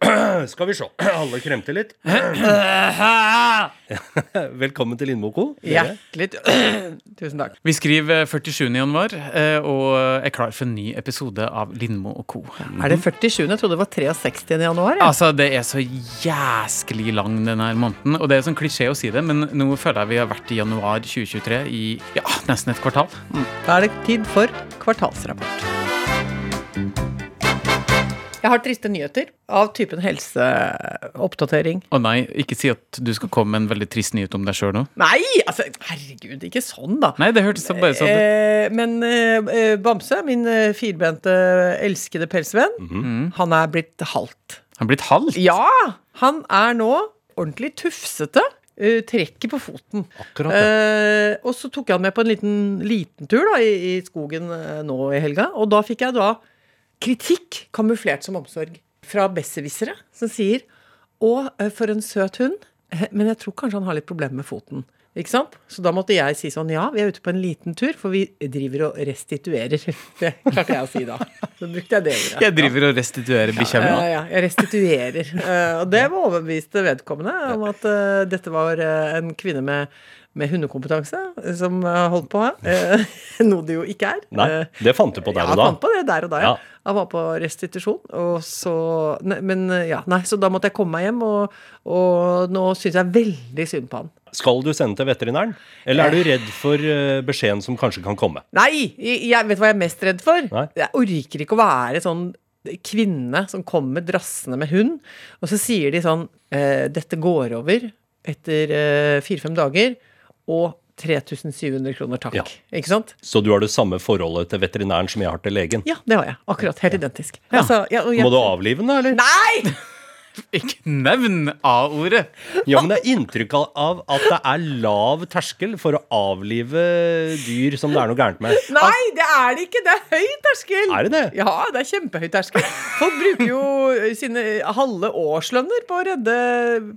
Skal vi se. Alle kremter litt. Velkommen til Lindmo Co. Dere. Hjertelig Tusen takk. Vi skriver 47. januar eh, og er klar for en ny episode av Lindmo og co. Er det 47? Jeg trodde det var 63. januar. Ja. Altså, Det er så jæsklig lang denne måneden. Og det er sånn klisjé å si det, men nå føler jeg vi har vært i januar 2023 i ja, nesten et kvartal. Da er det tid for kvartalsrapport. Jeg har triste nyheter av typen helseoppdatering. Å nei, ikke si at du skal komme med en veldig trist nyhet om deg sjøl nå. Nei, altså, herregud, ikke sånn, da. Nei, det hørtes bare sånn ut. Eh, men eh, Bamse, min eh, firbente, elskede pelsvenn, Mhm. han er blitt halvt. Han er blitt halvt. Ja! Han er nå ordentlig tufsete. Uh, trekker på foten. Akkurat det. uh, og så tok jeg han med på en liten, liten tur da, i, i skogen uh, nå i helga. Og da fikk jeg da kritikk, kamuflert som omsorg, fra besserwissere som sier Å, eh, for en søt hund. eh, Men jeg tror kanskje han har litt problemer med foten. Ikke sant? Så da måtte jeg si sånn Ja, vi er ute på en liten tur, for vi driver og restituerer. Det klarte jeg å si da. Så brukte jeg det ordet. Jeg driver og restituerer bikkja mi Ja, nå. ja, jeg restituerer. Eh, og det overbeviste vedkommende om at dette var en kvinne med, med hundekompetanse som eh, holdt på. Eh, noe det jo ikke er. Nei, Eh, det fant du på der og da? ja, jeg fant på det der og da, ja. Jeg var på restitusjon, og så nei, Men eh, ja, nei, så da måtte jeg komme meg hjem, og, og nå syns jeg veldig synd på han. Skal du sende til veterinæren? Eller er du redd for beskjeden som kanskje kan komme? Nei! Jeg, jeg vet hva jeg er mest redd for? Nei. Jeg orker ikke å være sånn kvinne som kommer drassende med hund, og så sier de sånn Dette går over etter fire-fem dager, og 3700 kroner, takk. Ja. Ikke sant? Så du har det samme forholdet til veterinæren som jeg har til legen? Ja, det har jeg. Akkurat. Helt identisk. Altså, ja, jeg- Må du avlive den, da, eller? Nei! Ikke nevn A-ordet! Ja, men det er inntrykk av- at det er lav terskel for å avlive dyr som det er noe gærent med. Nei, det er det ikke! Det er høy terskel! Er det det? Ja, det er kjempehøy terskel. Folk bruker jo sine halve årslønner på å redde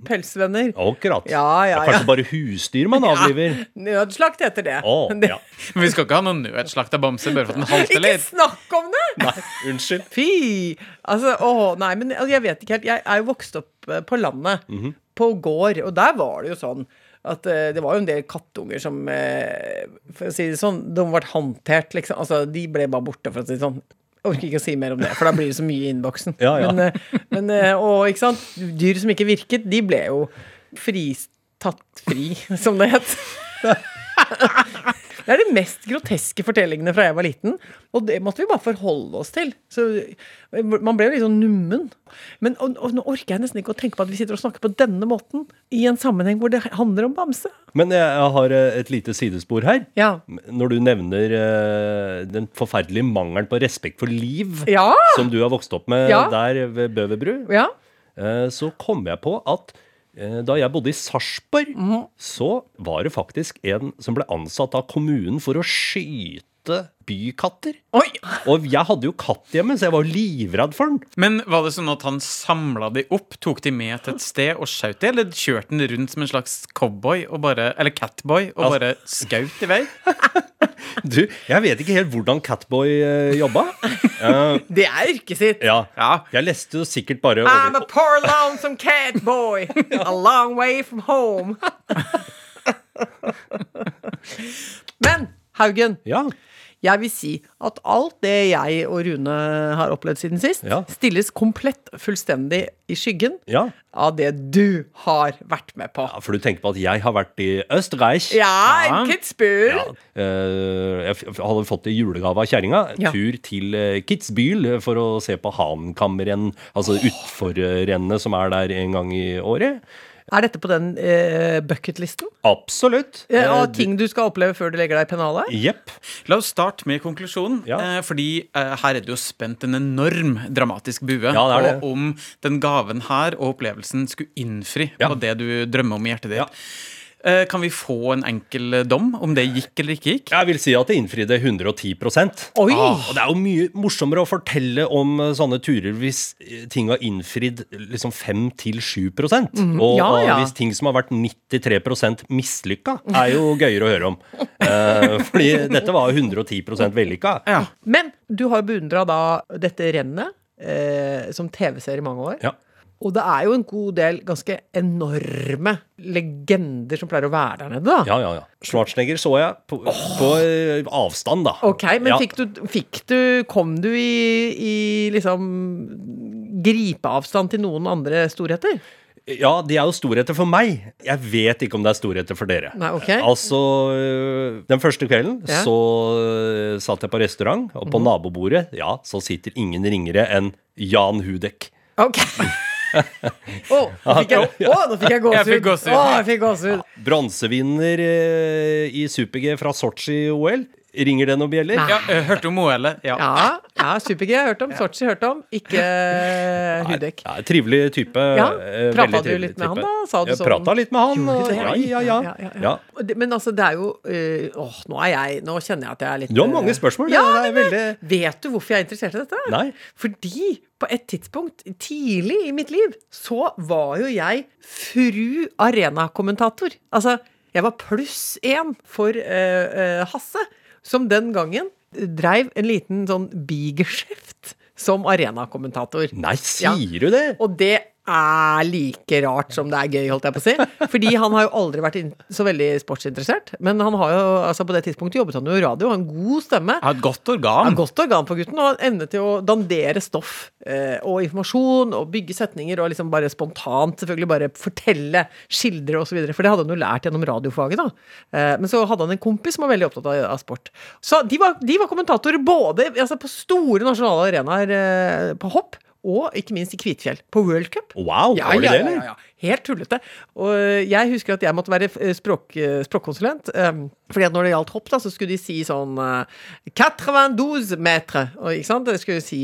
pelsvenner. Akkurat. Ja, ja, Det er kanskje bare husdyr man avliver. Nødslakt heter det. Oh, ja. Men vi skal ikke ha noe nødslakta bamse bare for at den halter Ikke litt. snakk om det! Nei, unnskyld. Fy! Altså, åh, nei, men altså, jeg vet ikke helt. Jeg er jo vokst opp eh, på landet, Mhm. på gård, og der var det jo sånn at uh, det var jo en del kattunger som uh, For å si det sånn, de ble håndtert, liksom. Altså, de ble bare borte, for å si det sånn. Jeg orker ikke å si mer om det, for da blir det så mye i innboksen. Ja, ja. Men, uh, men, og ikke sant, dyr som ikke virket, de ble jo fristatt fri, som det het. Det er de mest groteske fortellingene fra jeg var liten, og det måtte vi bare forholde oss til. Så Man ble jo litt sånn nummen. Men og, og nå orker jeg nesten ikke å tenke på at vi sitter og snakker på denne måten i en sammenheng hvor det handler om bamse. Men jeg, har eh, et lite sidespor her. Ja. Når du nevner eh, den forferdelige mangelen på respekt for liv Ja! som du har vokst opp med Ja. der ved Bøverbru, ja. eh, så kom jeg på at da jeg bodde i Sarpsborg, Mhm. så var det faktisk en som ble ansatt av kommunen for å skyte bykatter. Oi! Og jeg hadde jo katt hjemme, så jeg var livredd for den. Men var det sånn at han samla de opp, tok de med til et sted og skjøt de, eller kjørte den rundt som en slags cowboy og bare, eller catboy og Altså- bare skaut i vei? Du, jeg vet ikke helt hvordan Catboy uh, jobba. Uh, Det er yrket sitt. ja. Ja. Jeg leste jo sikkert bare I'm a poor lonesome catboy. a long way from home. Men Haugen, Ja. Jeg vil si at alt det jeg og Rune har opplevd siden sist, Ja. stilles komplett fullstendig i skyggen ja. av det du har vært med på. Ja, For du tenker på at jeg har vært i Østerreich. Ja, Ja. Kitzbühel. Ja. Eh, jeg hadde fått i julegave av kjerringa. Tur til eh, Kitzbühel for å se på Hankammeren, altså utforrennet som er der en gang i året. Er dette på den eh, bucketlisten? Absolutt. Eh, Eh, av ting du skal oppleve før du legger deg i pennalet? Jepp. La oss starte med konklusjonen. Ja. Eh, fordi eh, her er det jo spent en enorm dramatisk bue. Ja, det er det. Og om den gaven her og opplevelsen skulle innfri Ja. på det du drømmer om i hjertet ditt. Eh, Kan vi få en enkel eh, dom om det gikk eller ikke gikk? Jeg vil si at det innfridde 110 Oi! Ah, Og det er jo mye morsommere å fortelle om eh, sånne turer hvis ting har innfridd liksom 5-7 og, ja, Ja, og hvis ting som har vært 93% mislykka, er jo gøyere å høre om. Eh, fordi dette var 110 vellykka. Ja. Men du har jo beundra da dette rennet eh, som TV-serie i mange år. Ja. Og det er jo en god del ganske enorme legender som pleier å være der nede, da. Ja, ja, ja. Schwarzenegger så jeg på, på eh, avstand, da. Ok, men ja. fikk, du, fikk du Kom du i, i liksom gripeavstand til noen andre storheter? Ja, de er jo storheter for meg. Jeg vet ikke om det er storheter for dere. Nei, ok. Altså, øh, Den første kvelden Ja. Så øh, satt jeg på restaurant, og på nabobordet ja, så sitter ingen ringere enn Jan Hudek. Ok. Å, nå fikk jeg, å, nå fikk jeg gåsehud. Gås fikk gås jeg. Bronsevinner øh, i super-G fra Sotsji-OL. Ringer det noen bjeller? Nei. Ja, eh, hørte om OL? Ja. Ja, ja super-G jeg hørt om. Sotsji hørt om. Ikke Hudek. Ja, trivelig type. Ja, Prata du litt med han da? Sa du sånn- prata litt med han. Og- Ja, ja, ja. Ja, ja, ja. ja. Men altså, det er jo øh, Åh, nå er jeg Nå kjenner jeg at jeg er litt Du har mange spørsmål. Ja, det er veldig Vet du hvorfor jeg er interessert i dette? Nei. Fordi på et tidspunkt tidlig i mitt liv så var jo jeg fru arenakommentator. Altså, jeg var pluss én for øh, øh, Hasse, som den gangen dreiv en liten sånn bigeskjeft som arenakommentator. Nei, sier du det? Og det er like rart som det er gøy, holdt jeg på å si. Fordi han har jo aldri vært så veldig sportsinteressert. Men han har jo, altså på det tidspunktet jobbet han jo i radio, har en god stemme. Har et godt organ. Har godt organ på gutten, og har evne til å dandere stoff eh, og informasjon og bygge setninger og liksom bare spontant selvfølgelig bare fortelle, skildre osv. For det hadde han jo lært gjennom radiofaget, da. Eh, men så hadde han en kompis som var veldig opptatt av, av sport. Så de var, de var kommentatorer både altså på store nasjonale arenaer eh, på hopp, og ikke minst i Kvitfjell, på World Cup. Wow, Ja, var det det, eller? ja, ja. Helt tullete. Og øh, jeg husker at jeg måtte være øh, språk, øh, språkkonsulent. um, fordi at når det gjaldt hopp, da, så skulle de si sånn uh, 92 meter. Og, ikke sant? De skulle si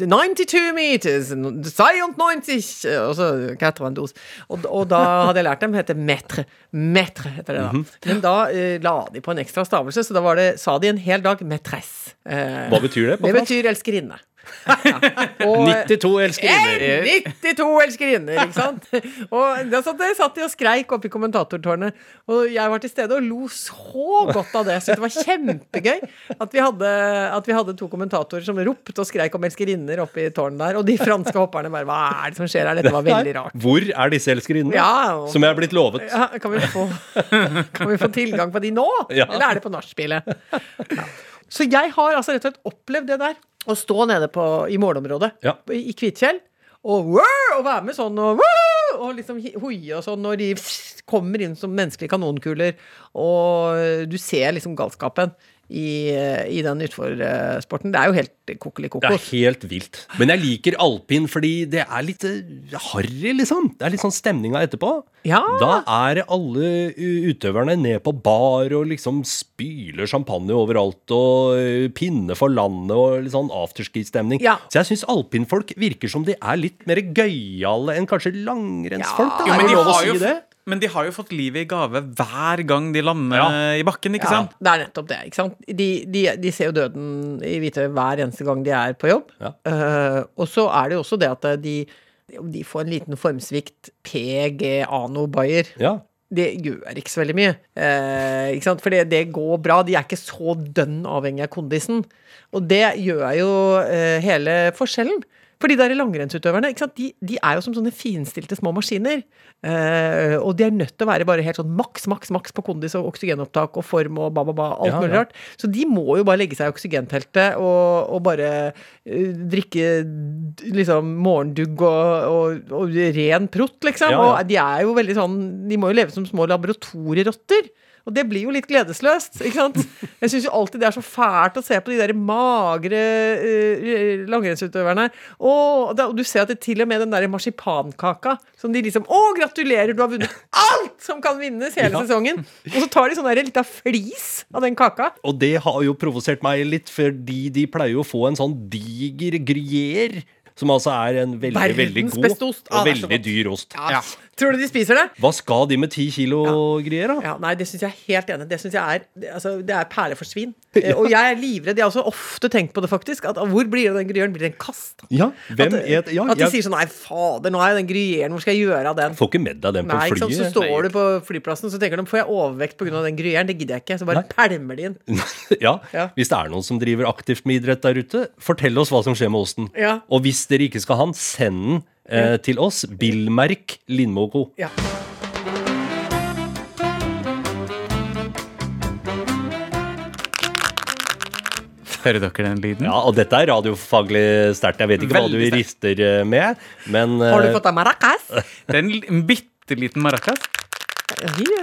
92 meters, 92, og så 92. Og, og da hadde jeg lært dem hete metre. Metre heter det da. Mhm. Men da uh, la de på en ekstra stavelse, så da var det, sa de en hel dag metresse. Uh, Hva betyr det på det betyr elskerinne. Ja. Og- 92 elskerinner. Hey, 92 elskerinner, ikke sant? Og da satt, jeg satt de og skreik oppe i kommentatortårnet, og jeg var til stede og lo så godt av det. Så det var kjempegøy at vi hadde, at vi hadde to kommentatorer som ropte og skreik om elskerinner oppe i tårnet der, og de franske hopperne bare Hva er det som skjer her? Dette var veldig rart. Hvor er disse elskerinnene? Ja, og- Som jeg er blitt lovet. Ja, kan, vi få, kan vi få tilgang på de nå? Ja. Eller er det på nachspielet? Ja. Så jeg har altså rett og slett opplevd det der. Å stå nede på, i målområdet i Kvitfjell og, og være med sånn og, og liksom hoie og sånn når de kommer inn som menneskelige kanonkuler, og du ser liksom galskapen i, i den utforsporten. Det er jo helt Det er helt vilt. Men jeg liker alpin fordi det er litt eh, harry, liksom. Det er litt sånn stemninga etterpå. Ja. Da er alle utøverne ned på bar og liksom spyler champagne overalt og eh, pinne for landet og litt sånn afterski-stemning. Ja. Så jeg syns alpinfolk virker som de er litt mer gøyale enn kanskje langrennsfolk. Ja. Da. Jo, men, er de det lov å har jo, si det? Men de har jo fått livet i gave hver gang de lander Ja. i bakken, ikke Ja, sant? det er nettopp det. ikke sant? De, de, de ser jo døden i hvite hver eneste gang de er på jobb. Ja. Uh, og så er det jo også det at de, de får en liten formsvikt PG Ano Bayer. Ja. Det gjør ikke så veldig mye. Eh, ikke sant? For det, det går bra. De er ikke så dønn avhengig av kondisen. Og det gjør jo eh, hele forskjellen. For de der langrennsutøverne? De, de er jo som sånne finstilte små maskiner. Eh, og de er nødt til å være bare helt sånn maks, maks, maks på kondis og oksygenopptak og form og ba, ba, ba, alt Ja, mulig ja. rart. Så de må jo bare legge seg i oksygenteltet og, og bare uh, drikke liksom morgendugg og, og, og ren prott, liksom. Ja. Og de er jo veldig sånn De må jo leve som små laboratorierotter. Og det blir jo litt gledesløst, ikke sant? Jeg syns jo alltid det er så fælt å se på de der magre uh, langrennsutøverne. Og, og du ser at det til og med den der marsipankaka som de liksom Å, gratulerer, du har vunnet alt som kan vinnes hele Ja. sesongen! Og så tar de sånn lita flis av den kaka. Og det har jo provosert meg litt, fordi de pleier jo å få en sånn diger gruyère som altså er en veldig, Verdens veldig god ost. Og veldig dyr ost. Ja. Tror du de spiser det? Hva skal de med ti kilo greier, da? Ja, nei, det syns jeg er helt enig. Det synes jeg er det- altså, Det er perler for svin. ja. Og jeg er livredd. Jeg har også ofte tenkt på det, faktisk. At, hvor blir det av den gruyeren? Blir det en kast? Ja, hvem at, et, ja, at de jeg sier sånn Nei, fader, nå er den gruyeren, hvor skal jeg gjøre av den? får ikke med deg den på Nei, ikke sant? Så står står du på flyplassen så tenker de får jeg overvekt pga. den gruyeren. Det gidder jeg ikke. Så bare pælmer de inn. ja, Ja. Hvis det er noen som driver aktivt med idrett der ute, fortell oss hva som skjer med osten. Ja. Og hvis dere ikke skal ha den, send den eh, til oss. Billmerk Lindmo Co. Ja. Hører dere den lyden? Ja, og dette er radiofaglig sterkt. Jeg vet ikke hva du sterkt. rister eh, med, men Har du eh, fått deg maracas? Det er en bitte liten maracas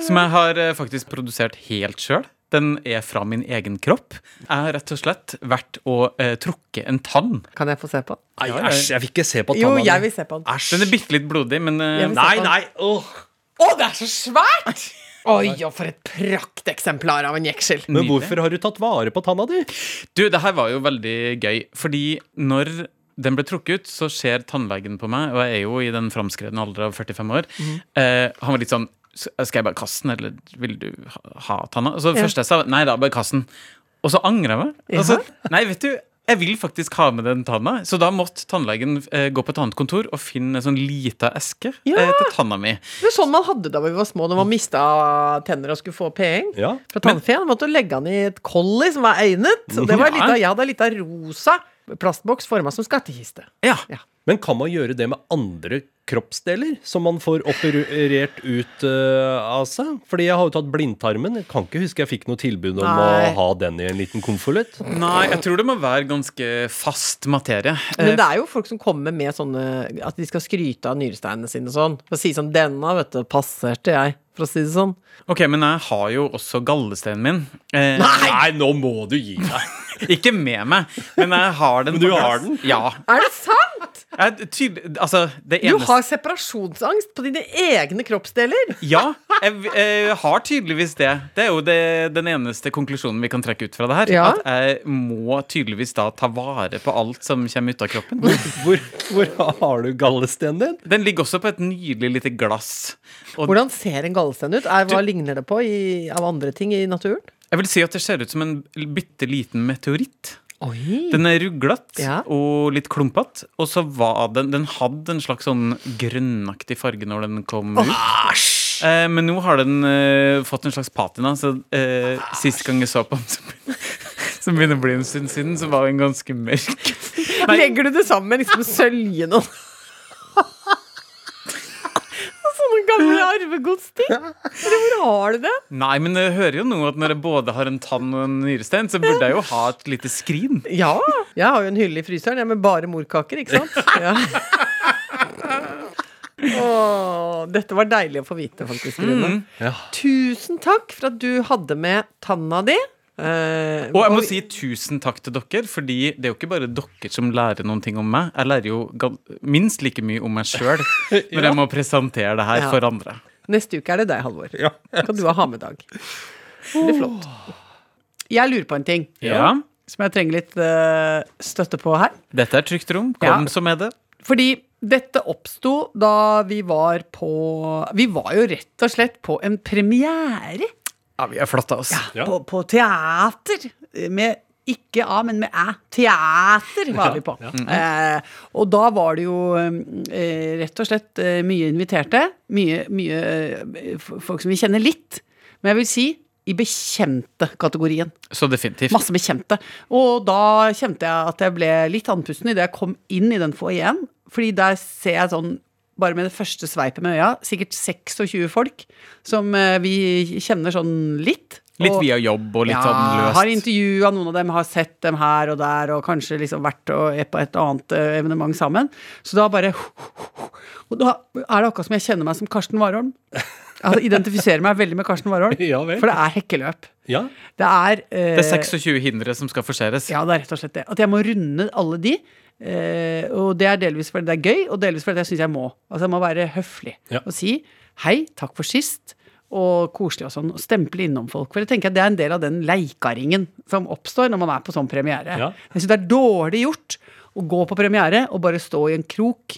som jeg har eh, faktisk produsert helt sjøl. Den er fra min egen kropp. Jeg har rett og slett vært og eh, trukket en tann. Kan jeg få se på den? Nei, æsj, jeg vil ikke se på Jo, tanna jeg vil se på den. Æsj. Den er bitte litt blodig, men eh, Jeg vil se Nei, på den. nei, åh. Å, det er så svært! Oi, og for et prakteksemplar av en jeksel. Men hvorfor har du tatt vare på tanna di? Du, det her var jo veldig gøy, fordi når den ble trukket ut, så ser tannlegen på meg, og jeg er jo i den framskredne alder av 45 år. Mhm. eh, han var litt sånn Skal jeg bare kaste den, eller vil du ha, tanna? Så Ja. først jeg sa nei da, bare kast den. Og så angra jeg meg. Ja. Altså, nei, vet du, jeg vil faktisk ha med den tanna. Så da måtte tannlegen eh, gå på et annet kontor og finne en sånn lita eske Ja. eh, til tanna mi. Det er sånn man hadde da vi var små, når man mista tenner og skulle få penger. Ja. Fra tannfeen. Man måtte legge den i et kolli som var egnet. Og det var Ja. av, jeg hadde en lita rosa plastboks forma som skattkiste. Ja. Ja. Men kan man gjøre det med andre kroppsdeler som man får operert ut uh, av seg? Fordi jeg har jo tatt blindtarmen. Jeg kan ikke huske jeg fikk noe tilbud om Nei. å ha den i en liten konvolutt. Nei, jeg tror det må være ganske fast materie. Eh, Men det er jo folk som kommer med sånne At de skal skryte av nyresteinene sine og sånn. For å si sånn 'Denne, vet du, passerte jeg', for å si det sånn. Ok, men jeg har jo også gallesteinen min. Eh, Nei, nå må du gi deg! Ikke med meg, men jeg har den. Men du har den? Ja. Er det sant?! Jeg, tydelig, altså, det Du har separasjonsangst på dine egne kroppsdeler! Ja, jeg, jeg har tydeligvis det. Det er jo det, den eneste konklusjonen vi kan trekke ut fra det her. Ja. At jeg må tydeligvis da ta vare på alt som kommer ut av kroppen. Hvor, hvor har du gallestenen din? Den ligger også på et nydelig lite glass. Og Hvordan ser en gallesten ut? Er, hva ligner det på i, av andre ting i naturen? Jeg vil si at det ser ut som en bitte liten meteoritt. Oi. Den er ruglete Ja. og litt klumpete. Og så var den Den hadde en slags sånn grønnaktig farge når den kom ut. Eh, men nå har den eh, fått en slags patina, så eh, sist gang jeg så på den, så, som begynner å bli en stund siden, så var den ganske mørk. Nei. Legger du det sammen med liksom søljen og gamle arvegodsting? Eller hvor har du det? Nei, men jeg hører jo nå at når jeg både har en tann og en nyrestein, så burde jeg jo ha et lite skrin. Ja. Jeg har jo en hylle i fryseren jeg, med bare morkaker, ikke sant? Ja. Åh, dette var deilig å få vite, faktisk. Rune. Ja. Tusen takk for at du hadde med tanna di. Eh, Og jeg må si tusen takk til dere, fordi det er jo ikke bare dere som lærer noen ting om meg. Jeg lærer jo minst like mye om meg sjøl når jeg må presentere det her Ja. for andre. Neste uke er det deg, Halvor. Ja. Kan du ha ha-med-dag. er flott. Jeg lurer på en ting Ja, som jeg trenger litt uh, støtte på her. Dette er trygt rom. Ja. Kom så med det. Fordi dette oppsto da vi var på Vi var jo rett og slett på en premiere Ja, vi er flotte, oss. Ja. på, på teater. Med ikke A, men med æ. Teater var vi på. Eh, og da var det jo eh, rett og slett eh, mye inviterte. Mye, mye eh, folk som vi kjenner litt. Men jeg vil si i bekjente-kategorien. Så definitivt. Masse bekjente. Og da kjente jeg at jeg ble litt andpusten idet jeg kom inn i den foajeen. Fordi der ser jeg sånn, bare med det første sveipet med øya, sikkert 26 folk som eh, vi kjenner sånn litt. Litt via jobb og litt ja, sånn løst. Har intervjua noen av dem, har sett dem her og der, og kanskje liksom vært og er på et annet eh, evenement sammen. Så da bare Og da er det akkurat som jeg kjenner meg som Karsten Warholm. Altså identifiserer meg veldig med Karsten Warholm. Ja. For det er hekkeløp. Ja. Det er eh, Det er 26 hindre som skal forseres. Ja, det er rett og slett det. At jeg må runde alle de. Eh, og det er delvis fordi det er gøy, og delvis fordi jeg syns jeg må. Altså jeg må være høflig Ja. og si hei, takk for sist. og koselig og sånn, og stemple innom folk. For jeg tenker at det er en del av den leikaringen som oppstår når man er på sånn premiere. Ja. Jeg syns det er dårlig gjort å gå på premiere og bare stå i en krok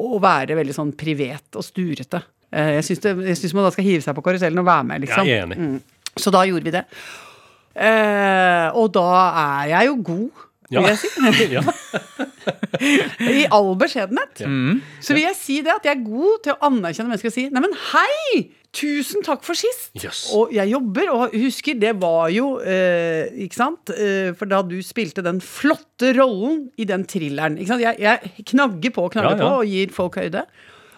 og være veldig sånn privet og sturete. Eh, Jeg syns man da skal hive seg på karusellen og være med, liksom. Jeg er enig. Mm. Så da gjorde vi det. Eh, og da er jeg jo god, vil jeg si. ja. I all beskjedenhet. Så vil jeg si det at jeg er god til å anerkjenne mennesker og si Neimen, hei! Tusen takk for sist! Yes. Og jeg jobber, og husker, det var jo eh, Ikke sant? Eh, for da du spilte den flotte rollen i den thrilleren. Ikke sant? Jeg, jeg knagger på og knagger Ja, ja. på og gir folk høyde.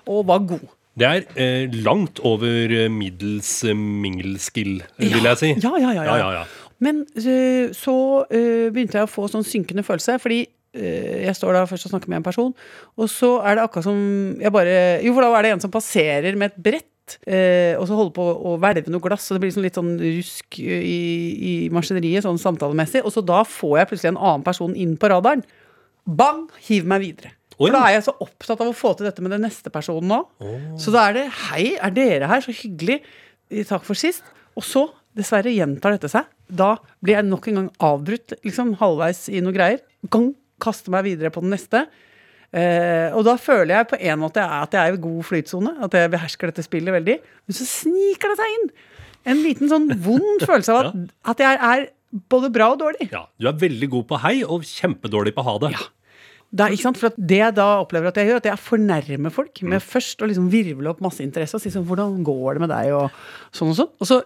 Og var god. Det er eh, langt over eh, middels eh, mingelskill, vil jeg si. Ja, ja, ja. ja. Ja, ja, ja. Men eh, så eh, begynte jeg å få sånn synkende følelse, fordi eh, jeg står da først og snakker med en person, og så er det akkurat som jeg bare Jo, for da er det en som passerer med et brett. eh, og så holder på å hvelve noe glass, og det blir sånn litt sånn rusk i, i maskineriet, sånn samtalemessig. Og så da får jeg plutselig en annen person inn på radaren. Bang! Hiv meg videre. For da er jeg så opptatt av å få til dette med den neste personen nå. Så da er det Hei, er dere her? Så hyggelig. Takk for sist. Og så, dessverre, gjentar dette seg. Da blir jeg nok en gang avbrutt, liksom halvveis i noe greier. Gang, kaster meg videre på den neste. Eh, og da føler jeg på en måte at jeg er i god flytsone, at jeg behersker dette spillet veldig. Men så sniker det seg inn en liten sånn vond følelse av at, at jeg er både bra og dårlig. Ja, Du er veldig god på hei og kjempedårlig på ha det. Ja. Sant? For at det jeg da opplever at jeg gjør, at jeg fornærmer folk med først å liksom virvle opp masse interesse og si sånn Hvordan går det med deg? og sånn og sånn. Og så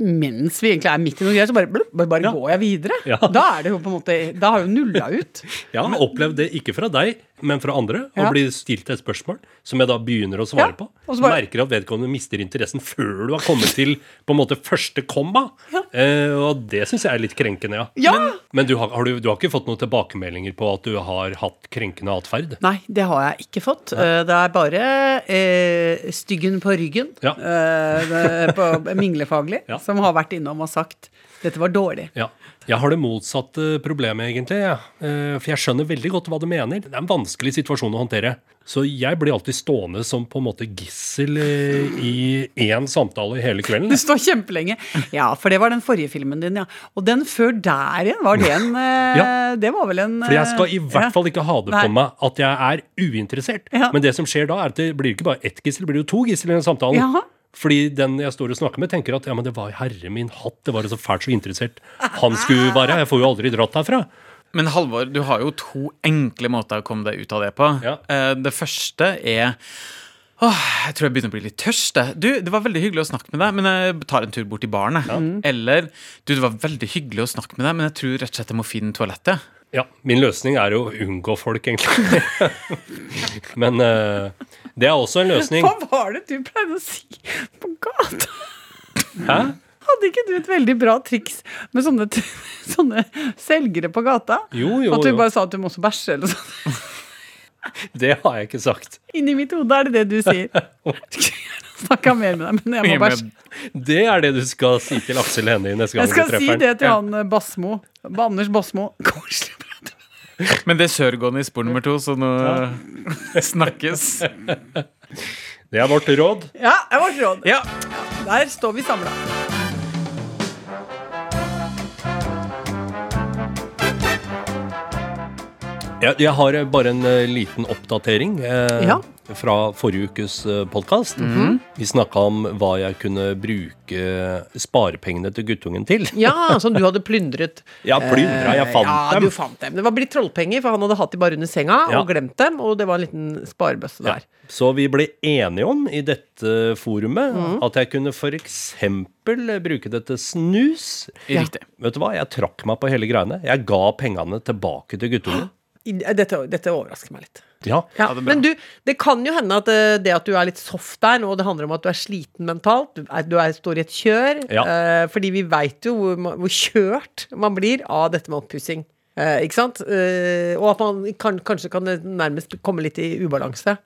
mens vi egentlig er midt i noe greier, så bare, blup, bare, bare Ja. går jeg videre. Ja. Da er det jo på en måte Da har jeg jo nulla ut. Jeg har opplevd det ikke fra deg, men fra andre. og Ja. blir stilt et spørsmål som jeg da begynner å svare Ja, på. og så bare- Merker at vedkommende mister interessen før du har kommet til på en måte første komma. Eh, og det syns jeg er litt krenkende, ja. Ja! Men, men du, har, har du, du har ikke fått noen tilbakemeldinger på at du har hatt krenkende atferd? Nei, det har jeg ikke fått. Eh, Det er bare eh, styggen på ryggen Ja. eh, det, på minglefaglig Ja. som har vært innom og sagt dette var dårlig. Ja. Jeg har det motsatte problemet, egentlig. Ja. Eh, For jeg skjønner veldig godt hva du mener. Det er en vanskelig situasjon å håndtere. Så jeg blir alltid stående som på en måte gissel eh, i én samtale hele kvelden. Du står kjempelenge. Ja, for det var den forrige filmen din, ja. Og den før der igjen, var det en eh, Ja. Det var vel en For jeg skal i eh, hvert ja. fall ikke ha det Nei. på meg at jeg er uinteressert. Ja. Men det som skjer da, er at det blir ikke bare ett gissel, det blir jo to gissel i den samtalen. Fordi den jeg står og snakker med, tenker at ja, men det var herre min hatt, det var så fælt så interessert han skulle være. Jeg får jo aldri dratt herfra. Men Halvor, du har jo to enkle måter å komme deg ut av det på. Ja. Eh, Det første er Åh, jeg tror jeg begynner å bli litt tørst. Du, Det var veldig hyggelig å snakke med deg, men jeg tar en tur bort i baren. Ja. Eller du, det var veldig hyggelig å snakke med deg, men jeg tror rett og slett jeg må finne toalettet. Ja, min løsning er å unngå folk, egentlig. men eh, det er også en løsning. Hva var det du pleide å si på gata? Hæ? Hadde ikke du et veldig bra triks med sånne, sånne selgere på gata? Jo, jo, At du jo. bare sa at du må også bæsje eller noe sånt. Det har jeg ikke sagt. Inni mitt hode er det det du sier. Snakka mer med deg, men jeg må bæsje. Det er det du skal si til Aksel Hennie neste gang Jeg skal si det til han eh, Basmo. Anders Basmo. Koselig. Men det er sørgående i spor nummer to, så nå snakkes. Det er vårt råd. Ja, det er vårt råd. Ja. Der står vi samla. Jeg, jeg har eh, bare en uh, liten oppdatering eh, Ja. fra forrige ukes uh, podkast. Vi snakka om hva jeg kunne bruke sparepengene til guttungen til. Ja, som du hadde plyndret. Ja, plyndra. Jeg fant ja, dem. du fant dem. Det var blitt trollpenger, for han hadde hatt de bare under senga Ja. og glemt dem, og det var en liten sparebøsse Ja. der. Så vi ble enige om i dette forumet Mhm. at jeg kunne f.eks. bruke det til snus. Riktig. Vet du hva, jeg trakk meg på hele greiene. Jeg ga pengene tilbake til guttungen. I- Dette, dette overrasker meg litt. Ja. Ja, det men du, det kan jo hende at eh, det at du er litt soft der nå, det handler om at du er sliten mentalt. Du, er, du er, står i et kjør. Ja. Uh, fordi vi veit jo hvor, hvor kjørt man blir av dette med oppussing. Uh, ikke sant? Uh, og at man kan, kanskje kan nærmest komme litt i ubalanse.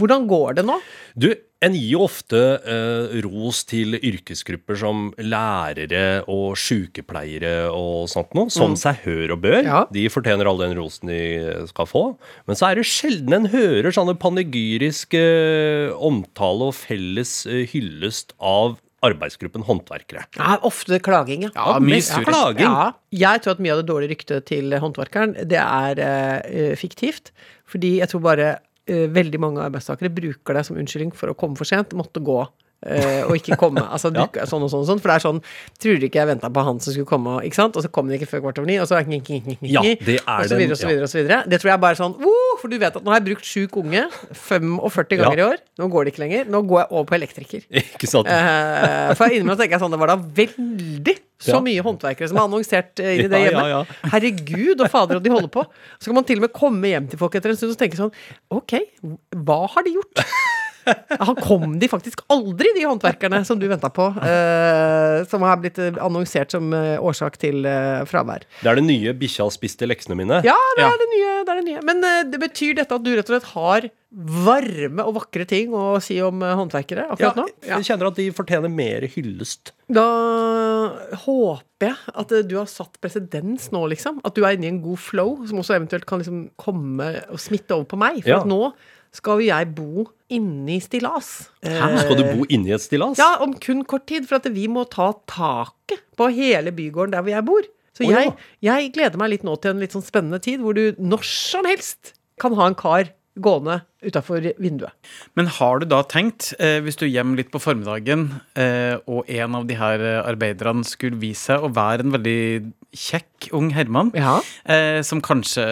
Hvordan går det nå? Du, en gir jo ofte eh, ros til yrkesgrupper som lærere og sykepleiere og sånt noe, som seg hør og bør. Ja. De fortjener all den rosen de skal få. Men så er det sjelden en hører sånne panegyrisk eh, omtale og felles eh, hyllest av arbeidsgruppen håndverkere. Ja, ofte klaging, ja. Ja, mye mest klaging. Ja, jeg tror at mye av det dårlige ryktet til håndverkeren, det er eh, fiktivt. Fordi jeg tror bare eh, veldig mange arbeidstakere bruker det som unnskyldning for å komme for sent, måtte gå. Uh, og ikke komme. Altså Ja. sånn og sånn og sånn. For det er sånn Tror du ikke jeg venta på han som skulle komme, ikke sant? Og så kom han ikke før kvart over ni, og så Ja, det er og så videre og så videre og så videre. Det tror jeg bare er sånn uh, For du vet at nå har jeg brukt sjuk unge 45 ganger i år. Nå går det ikke lenger. Nå går jeg over på elektriker. Ikke sant? Uh, for innimellom tenker jeg sånn, det var da veldig så mye håndverkere som har annonsert eh, inn i det hjemmet. Herregud og fader, og de holder på. Så kan man til og med komme hjem til folk etter en stund og tenke sånn Ok, hva har de gjort? Han kom de faktisk aldri, de håndverkerne som du venta på. eh, som har blitt eh, annonsert som eh, årsak til eh, fravær. Det er det nye 'bikkja spiste leksene mine'. Ja, det Ja. er det nye. Det er det nye. Men eh, det betyr dette at du rett og slett har varme og vakre ting å si om eh, håndverkere Ja, akkurat nå? jeg kjenner at de fortjener mer hyllest. Da håper jeg at du har satt presedens nå, liksom. At du er inne i en god flow, som også eventuelt kan liksom komme og smitte over på meg. For Ja. at nå skal jo jeg bo inni i stillas. Hæ? Skal du bo inni et stillas? Ja, om kun kort tid. For at vi må ta taket på hele bygården der hvor jeg bor. Så jeg, jeg gleder meg litt nå til en litt sånn spennende tid, hvor du når som helst kan ha en kar gående utafor vinduet. Men har du da tenkt, eh, hvis du er hjemme litt på formiddagen, eh, og en av de her arbeiderne skulle vise seg å være en veldig kjekk ung herremann, Ja. eh, som kanskje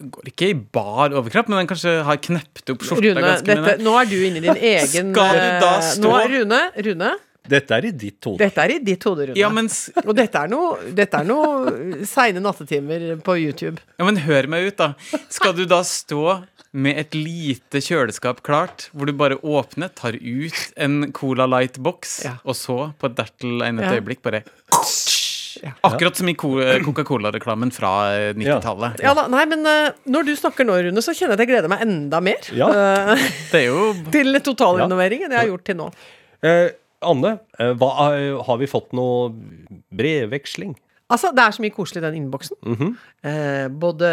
går ikke i bar overkropp, men den kanskje har knept opp skjorta Rune, ganske dette, mye. nå er du inne i din egen Skal du da stå- nå, er Rune, Rune, Dette er i ditt hode. dette er i ditt hode, Rune. Ja, men, Og dette er noe, er noe seine nattetimer på YouTube. ja, men hør meg ut, da. Skal du da stå med et lite kjøleskap klart, hvor du bare åpner, tar ut en Cola Light-boks, Ja. og så, på et dertil egnet Ja. øyeblikk, bare Ja. Akkurat som i Coca-Cola-reklamen fra eh, 90-tallet. Ja da, nei, men uh, når du snakker nå, Rune, så kjenner jeg at jeg gleder meg enda mer Ja. Uh, Det er jo til totalrenoveringen jeg har gjort til nå. Eh, Anne, eh, hva, har vi fått noe brevveksling? Altså, det er så mye koselig i den innboksen. Mhm. eh, både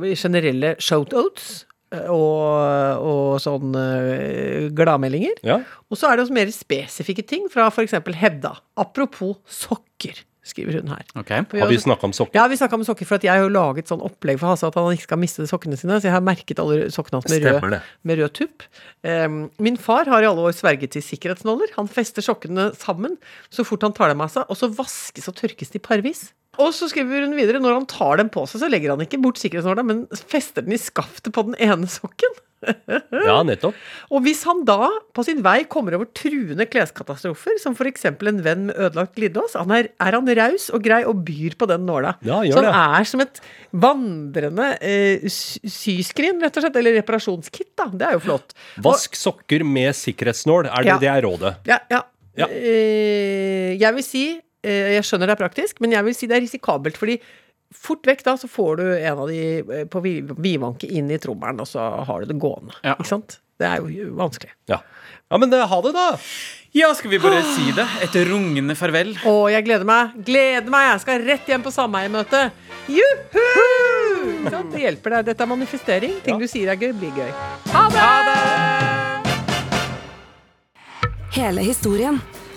eh, generelle shoutouts eh, og, og sånn eh, gladmeldinger. Ja. Og så er det også mer spesifikke ting fra f.eks. Hedda. Apropos sokker, skriver hun her. Ok. Har vi snakka om sokker? Ja, vi snakka om sokker, for at jeg har jo laget sånn opplegg for Hasse at han ikke skal miste sokkene sine, så jeg har merket alle sokkene hans med Stemmer rød, med rød tupp. Um, min far har i alle år sverget til sikkerhetsnåler. Han fester sokkene sammen så fort han tar dem av seg, og så vaskes og tørkes de parvis. Og så skriver hun videre, når han tar den på seg, så legger han ikke bort sikkerhetsnåla, men fester den i skaftet på den ene sokken. Ja, nettopp. Og hvis han da på sin vei kommer over truende kleskatastrofer, som f.eks. en venn med ødelagt glidelås, er, er han raus og grei og byr på den nåla. Ja, Så det. han er som et vandrende eh, syskrin, rett og slett. Eller reparasjonskit, da. Det er jo flott. Vask sokker med sikkerhetsnål. Er det Ja. det er rådet? Ja, ja. Ja. Eh, jeg vil si Jeg skjønner det er praktisk, men jeg vil si det er risikabelt. Fordi fort vekk da så får du en av de eh, på vi- vidvanke inn i trommelen, og så har du det gående. Ja. Ikke sant? Det er jo vanskelig. Ja. ja, men det, ha det, da! Ja, skal vi bare si det? Et rungende farvel. Å, jeg gleder meg. Gleder meg. Jeg skal rett hjem på sameiemøte. Juhu! Sånn. Det hjelper deg. Dette er manifestering. Ting du sier er gøy, blir gøy. Ha det! Hele historien.